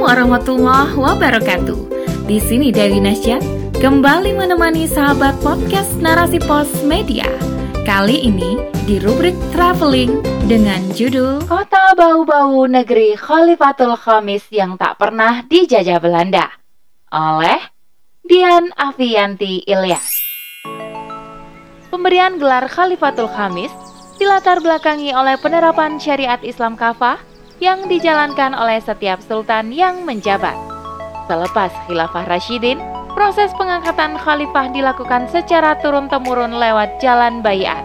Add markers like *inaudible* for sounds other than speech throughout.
Assalamualaikum warahmatullahi wabarakatuh. Di sini Dewi Nasya kembali menemani sahabat podcast Narasi Pos Media. Kali ini di rubrik traveling dengan judul Kota Bau-Bau Negeri Khalifatul Khamis yang tak pernah dijajah Belanda oleh Dian Avianti Ilyas. Pemberian gelar Khalifatul Khamis dilatar belakangi oleh penerapan syariat Islam kafah yang dijalankan oleh setiap sultan yang menjabat. Selepas khilafah Rashidin, proses pengangkatan khalifah dilakukan secara turun-temurun lewat jalan bayat.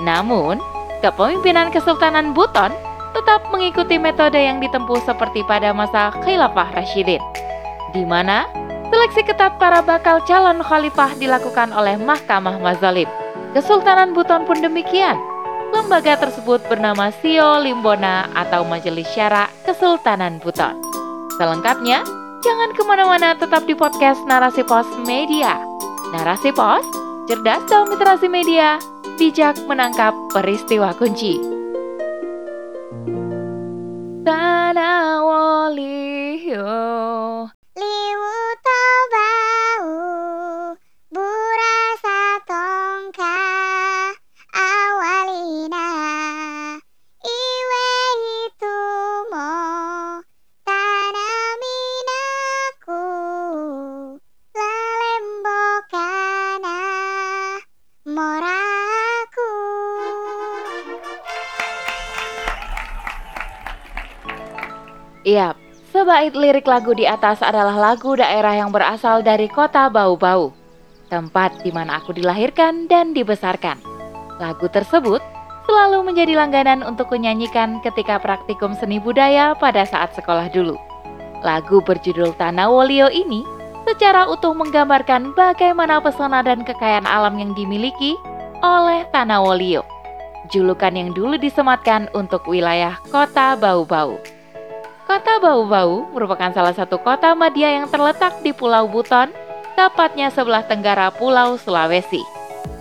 Namun, kepemimpinan Kesultanan Buton tetap mengikuti metode yang ditempuh seperti pada masa khilafah Rashidin, di mana seleksi ketat para bakal calon khalifah dilakukan oleh Mahkamah Mazalim. Kesultanan Buton pun demikian, Lembaga tersebut bernama Sio Limbona atau Majelis Syara Kesultanan Buton. Selengkapnya, jangan ke mana-mana tetap di podcast Narasi Pos Media. Narasi Pos, cerdas dalam literasi media, bijak menangkap peristiwa kunci. Yap, sebait lirik lagu di atas adalah lagu daerah yang berasal dari kota Bau-Bau, tempat di mana aku dilahirkan dan dibesarkan. Lagu tersebut selalu menjadi langganan untuk kunyanyikan ketika praktikum seni budaya pada saat sekolah dulu. Lagu berjudul Tanah Wolio ini secara utuh menggambarkan bagaimana pesona dan kekayaan alam yang dimiliki oleh Tanah Wolio. Julukan yang dulu disematkan untuk wilayah kota Bau-Bau. Kota Bau-Bau merupakan salah satu kota media yang terletak di Pulau Buton, tepatnya sebelah tenggara Pulau Sulawesi.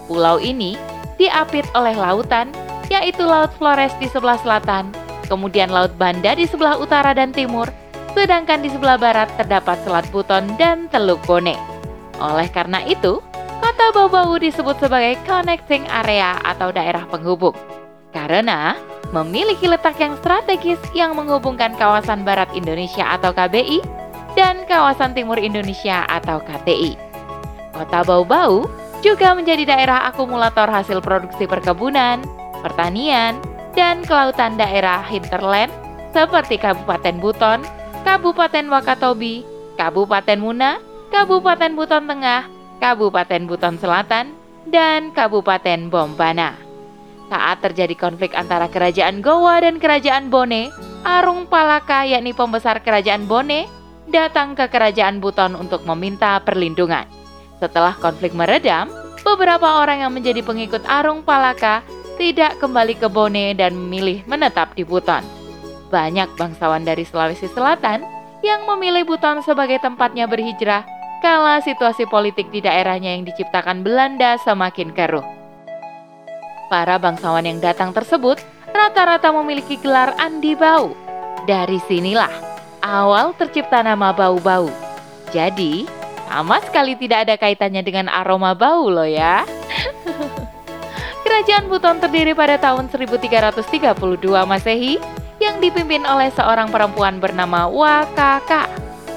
Pulau ini diapit oleh lautan, yaitu Laut Flores di sebelah selatan, kemudian Laut Banda di sebelah utara dan timur, sedangkan di sebelah barat terdapat Selat Buton dan Teluk Bone. Oleh karena itu, kota Bau-Bau disebut sebagai connecting area atau daerah penghubung. Karena memiliki letak yang strategis yang menghubungkan kawasan barat Indonesia atau KBI dan kawasan timur Indonesia atau KTI. Kota Bau-Bau juga menjadi daerah akumulator hasil produksi perkebunan, pertanian, dan kelautan daerah hinterland seperti Kabupaten Buton, Kabupaten Wakatobi, Kabupaten Muna, Kabupaten Buton Tengah, Kabupaten Buton Selatan, dan Kabupaten Bombana. Saat terjadi konflik antara Kerajaan Gowa dan Kerajaan Bone, Arung Palaka yakni pembesar Kerajaan Bone datang ke Kerajaan Buton untuk meminta perlindungan. Setelah konflik meredam, beberapa orang yang menjadi pengikut Arung Palaka tidak kembali ke Bone dan memilih menetap di Buton. Banyak bangsawan dari Sulawesi Selatan yang memilih Buton sebagai tempatnya berhijrah kala situasi politik di daerahnya yang diciptakan Belanda semakin keruh. Para bangsawan yang datang tersebut rata-rata memiliki gelar Andi Bau. Dari sinilah awal tercipta nama Bau-Bau. Jadi, sama sekali tidak ada kaitannya dengan aroma bau loh ya. *laughs* Kerajaan Buton terdiri pada tahun 1332 Masehi yang dipimpin oleh seorang perempuan bernama Wakaka.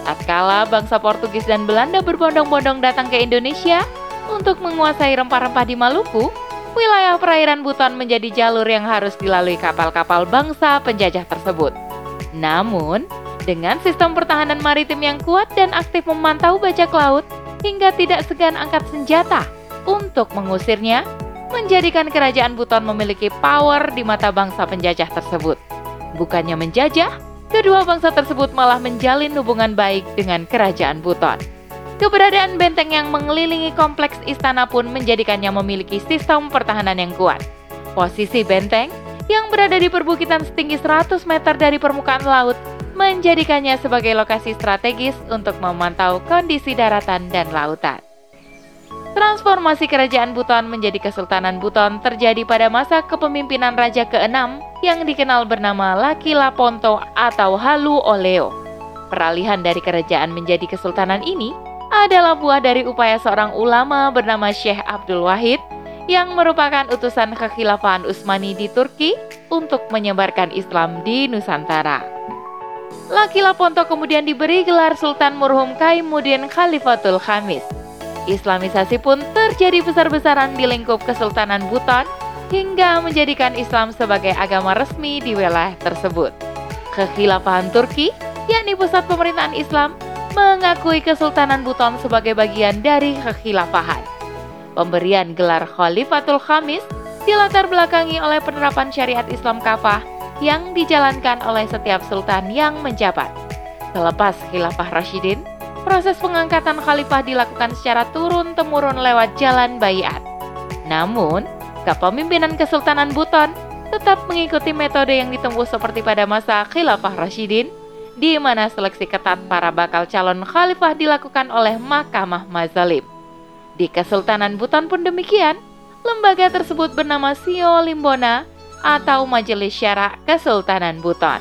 Tatkala bangsa Portugis dan Belanda berbondong-bondong datang ke Indonesia untuk menguasai rempah-rempah di Maluku, wilayah perairan Buton menjadi jalur yang harus dilalui kapal-kapal bangsa penjajah tersebut. Namun, dengan sistem pertahanan maritim yang kuat dan aktif memantau bajak laut hingga tidak segan angkat senjata untuk mengusirnya, menjadikan kerajaan Buton memiliki power di mata bangsa penjajah tersebut. Bukannya menjajah, kedua bangsa tersebut malah menjalin hubungan baik dengan kerajaan Buton. Keberadaan benteng yang mengelilingi kompleks istana pun menjadikannya memiliki sistem pertahanan yang kuat. Posisi benteng yang berada di perbukitan setinggi 100 meter dari permukaan laut menjadikannya sebagai lokasi strategis untuk memantau kondisi daratan dan lautan. Transformasi kerajaan Buton menjadi Kesultanan Buton terjadi pada masa kepemimpinan Raja ke-6 yang dikenal bernama Laki Laponto atau Halu Oleo. Peralihan dari kerajaan menjadi kesultanan ini adalah buah dari upaya seorang ulama bernama Syekh Abdul Wahid yang merupakan utusan kekhilafahan Utsmani di Turki untuk menyebarkan Islam di Nusantara. Laki Laponto kemudian diberi gelar Sultan Murhum Kaimuddin Khalifatul Khamis. Islamisasi pun terjadi besar-besaran di lingkup Kesultanan Buton hingga menjadikan Islam sebagai agama resmi di wilayah tersebut. Kekhilafahan Turki, yakni pusat pemerintahan Islam, mengakui Kesultanan Buton sebagai bagian dari kekhilafahan. Pemberian gelar Khalifatul Khamis dilatar belakangi oleh penerapan syariat Islam kafah yang dijalankan oleh setiap sultan yang menjabat. Selepas khilafah Rashidin, proses pengangkatan khalifah dilakukan secara turun-temurun lewat jalan bayat. Namun, kepemimpinan Kesultanan Buton tetap mengikuti metode yang ditempuh seperti pada masa khilafah Rashidin, di mana seleksi ketat para bakal calon khalifah dilakukan oleh Mahkamah Mazalim. Di Kesultanan Buton pun demikian, lembaga tersebut bernama Sio Limbona atau Majelis Syara Kesultanan Buton.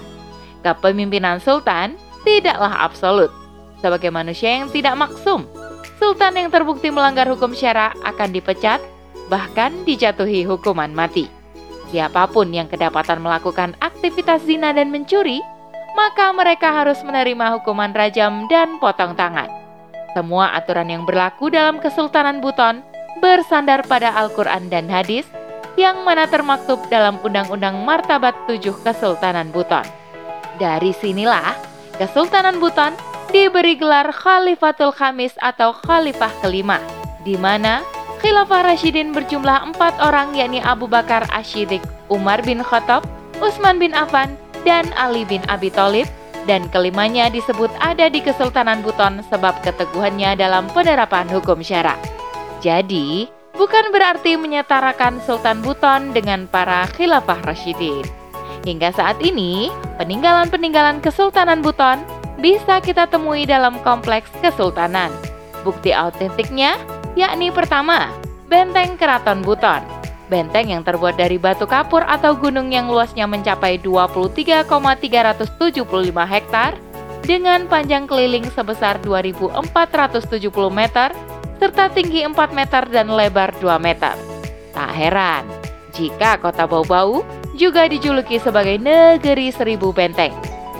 Kepemimpinan sultan tidaklah absolut. Sebagai manusia yang tidak maksum, sultan yang terbukti melanggar hukum syara akan dipecat, bahkan dijatuhi hukuman mati. Siapa pun yang kedapatan melakukan aktivitas zina dan mencuri, maka mereka harus menerima hukuman rajam dan potong tangan. Semua aturan yang berlaku dalam Kesultanan Buton bersandar pada Al-Quran dan hadis, yang mana termaktub dalam Undang-Undang Martabat Tujuh Kesultanan Buton. Dari sinilah, Kesultanan Buton diberi gelar Khalifatul Khamis atau Khalifah kelima, di mana Khilafah Rashidin berjumlah empat orang yakni Abu Bakar Ashidik, Umar bin Khattab, Utsman bin Affan, dan Ali bin Abi Thalib dan kelimanya disebut ada di Kesultanan Buton sebab keteguhannya dalam penerapan hukum syara. Jadi, bukan berarti menyetarakan Sultan Buton dengan para khilafah Rashidin. Hingga saat ini, peninggalan-peninggalan Kesultanan Buton bisa kita temui dalam kompleks kesultanan. Bukti autentiknya yakni pertama, Benteng Keraton Buton. Benteng yang terbuat dari batu kapur atau gunung yang luasnya mencapai 23,375 hektar dengan panjang keliling sebesar 2.470 meter serta tinggi 4 meter dan lebar 2 meter. Tak heran jika kota Bau-Bau juga dijuluki sebagai negeri seribu benteng.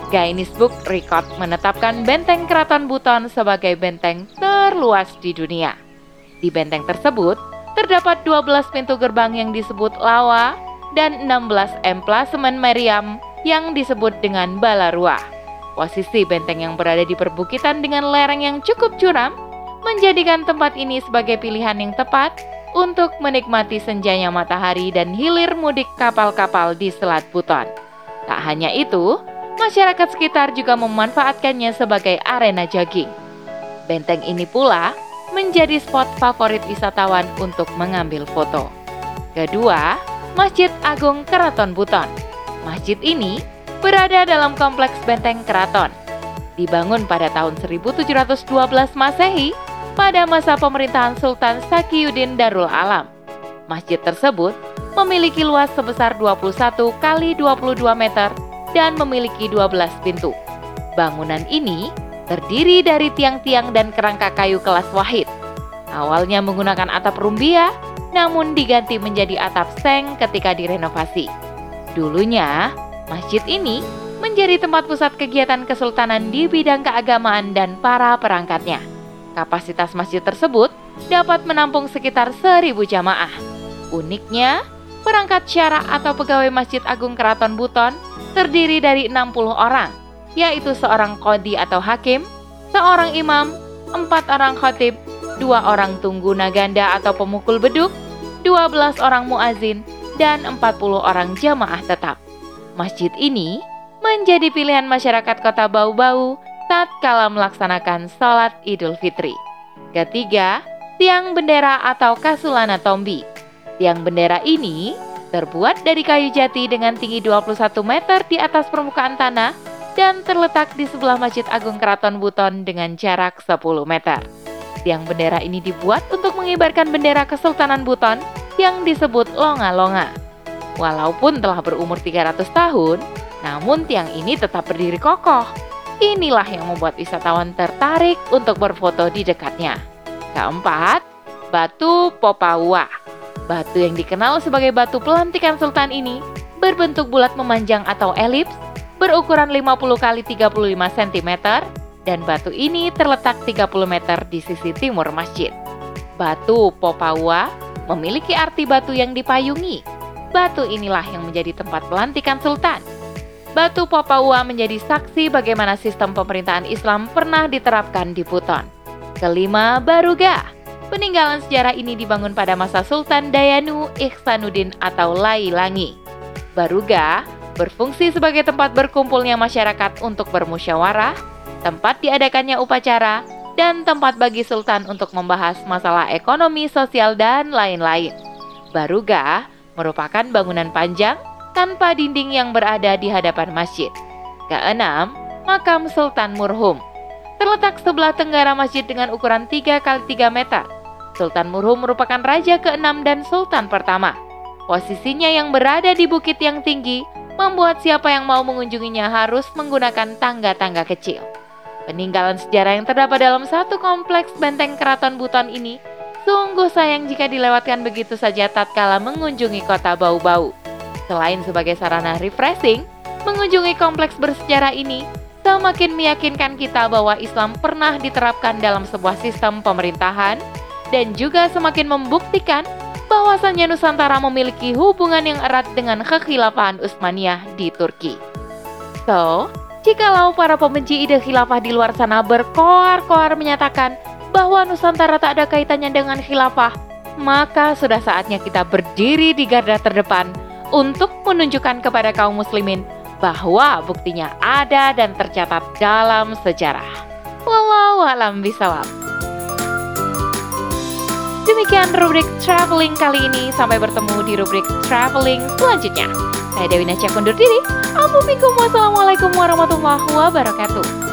Guinness Book Record menetapkan benteng Keraton Buton sebagai benteng terluas di dunia. Di benteng tersebut, terdapat 12 pintu gerbang yang disebut lawa dan 16 emplasemen meriam yang disebut dengan balarua. Posisi benteng yang berada di perbukitan dengan lereng yang cukup curam menjadikan tempat ini sebagai pilihan yang tepat untuk menikmati senjanya matahari dan hilir mudik kapal-kapal di Selat Buton. Tak hanya itu, masyarakat sekitar juga memanfaatkannya sebagai arena jogging. Benteng ini pula menjadi spot favorit wisatawan untuk mengambil foto. Kedua, Masjid Agung Keraton Buton. Masjid ini berada dalam kompleks benteng keraton. Dibangun pada tahun 1712 Masehi pada masa pemerintahan Sultan Sakiuddin Darul Alam. Masjid tersebut memiliki luas sebesar 21 kali 22 meter dan memiliki 12 pintu. Bangunan ini terdiri dari tiang-tiang dan kerangka kayu kelas wahid. Awalnya menggunakan atap rumbia, namun diganti menjadi atap seng ketika direnovasi. Dulunya, masjid ini menjadi tempat pusat kegiatan kesultanan di bidang keagamaan dan para perangkatnya. Kapasitas masjid tersebut dapat menampung sekitar seribu jamaah. Uniknya, perangkat syara atau pegawai Masjid Agung Keraton Buton terdiri dari 60 orang, yaitu seorang kodi atau hakim, seorang imam, empat orang khotib, dua orang tunggu naganda atau pemukul beduk, 12 orang muazin, dan 40 orang jamaah tetap. Masjid ini menjadi pilihan masyarakat kota Bau-Bau saat kala melaksanakan sholat Idul Fitri. Ketiga, tiang bendera atau kasulana tombi. Tiang bendera ini terbuat dari kayu jati dengan tinggi 21 meter di atas permukaan tanah dan terletak di sebelah Masjid Agung Keraton Buton dengan jarak 10 meter. Tiang bendera ini dibuat untuk mengibarkan bendera Kesultanan Buton yang disebut longa-longa. Walaupun telah berumur 300 tahun, namun tiang ini tetap berdiri kokoh. Inilah yang membuat wisatawan tertarik untuk berfoto di dekatnya. Keempat, Batu Popawa. Batu yang dikenal sebagai batu pelantikan sultan ini berbentuk bulat memanjang atau elips, berukuran 50 x 35 cm, dan batu ini terletak 30 meter di sisi timur masjid. Batu Popawa memiliki arti batu yang dipayungi. Batu inilah yang menjadi tempat pelantikan sultan. Batu Popawa menjadi saksi bagaimana sistem pemerintahan Islam pernah diterapkan di Buton. Kelima, Baruga. Peninggalan sejarah ini dibangun pada masa Sultan Dayanu Ihsanuddin atau Lai Langi. Baruga berfungsi sebagai tempat berkumpulnya masyarakat untuk bermusyawarah, tempat diadakannya upacara, dan tempat bagi sultan untuk membahas masalah ekonomi, sosial, dan lain-lain. Baruga merupakan bangunan panjang tanpa dinding yang berada di hadapan masjid. Keenam, makam Sultan Murhum. Terletak sebelah tenggara masjid dengan ukuran 3 x 3 meter. Sultan Murhum merupakan raja keenam dan sultan pertama. Posisinya yang berada di bukit yang tinggi membuat siapa yang mau mengunjunginya harus menggunakan tangga-tangga kecil. Peninggalan sejarah yang terdapat dalam satu kompleks benteng keraton Buton ini sungguh sayang jika dilewatkan begitu saja tatkala mengunjungi kota Bau-Bau. Selain sebagai sarana refreshing, mengunjungi kompleks bersejarah ini semakin meyakinkan kita bahwa Islam pernah diterapkan dalam sebuah sistem pemerintahan dan juga semakin membuktikan bahwasannya Nusantara memiliki hubungan yang erat dengan kekhilafahan Utsmaniyah di Turki. So, jikalau para pembenci ide khilafah di luar sana berkoar-koar menyatakan bahwa Nusantara tak ada kaitannya dengan khilafah, maka sudah saatnya kita berdiri di garda terdepan untuk menunjukkan kepada kaum muslimin bahwa buktinya ada dan tercatat dalam sejarah. Wallahu alam bisawab. Demikian rubrik traveling kali ini. Sampai bertemu di rubrik traveling selanjutnya. Saya Dewi Nasya undur diri. Assalamualaikum warahmatullahi wabarakatuh.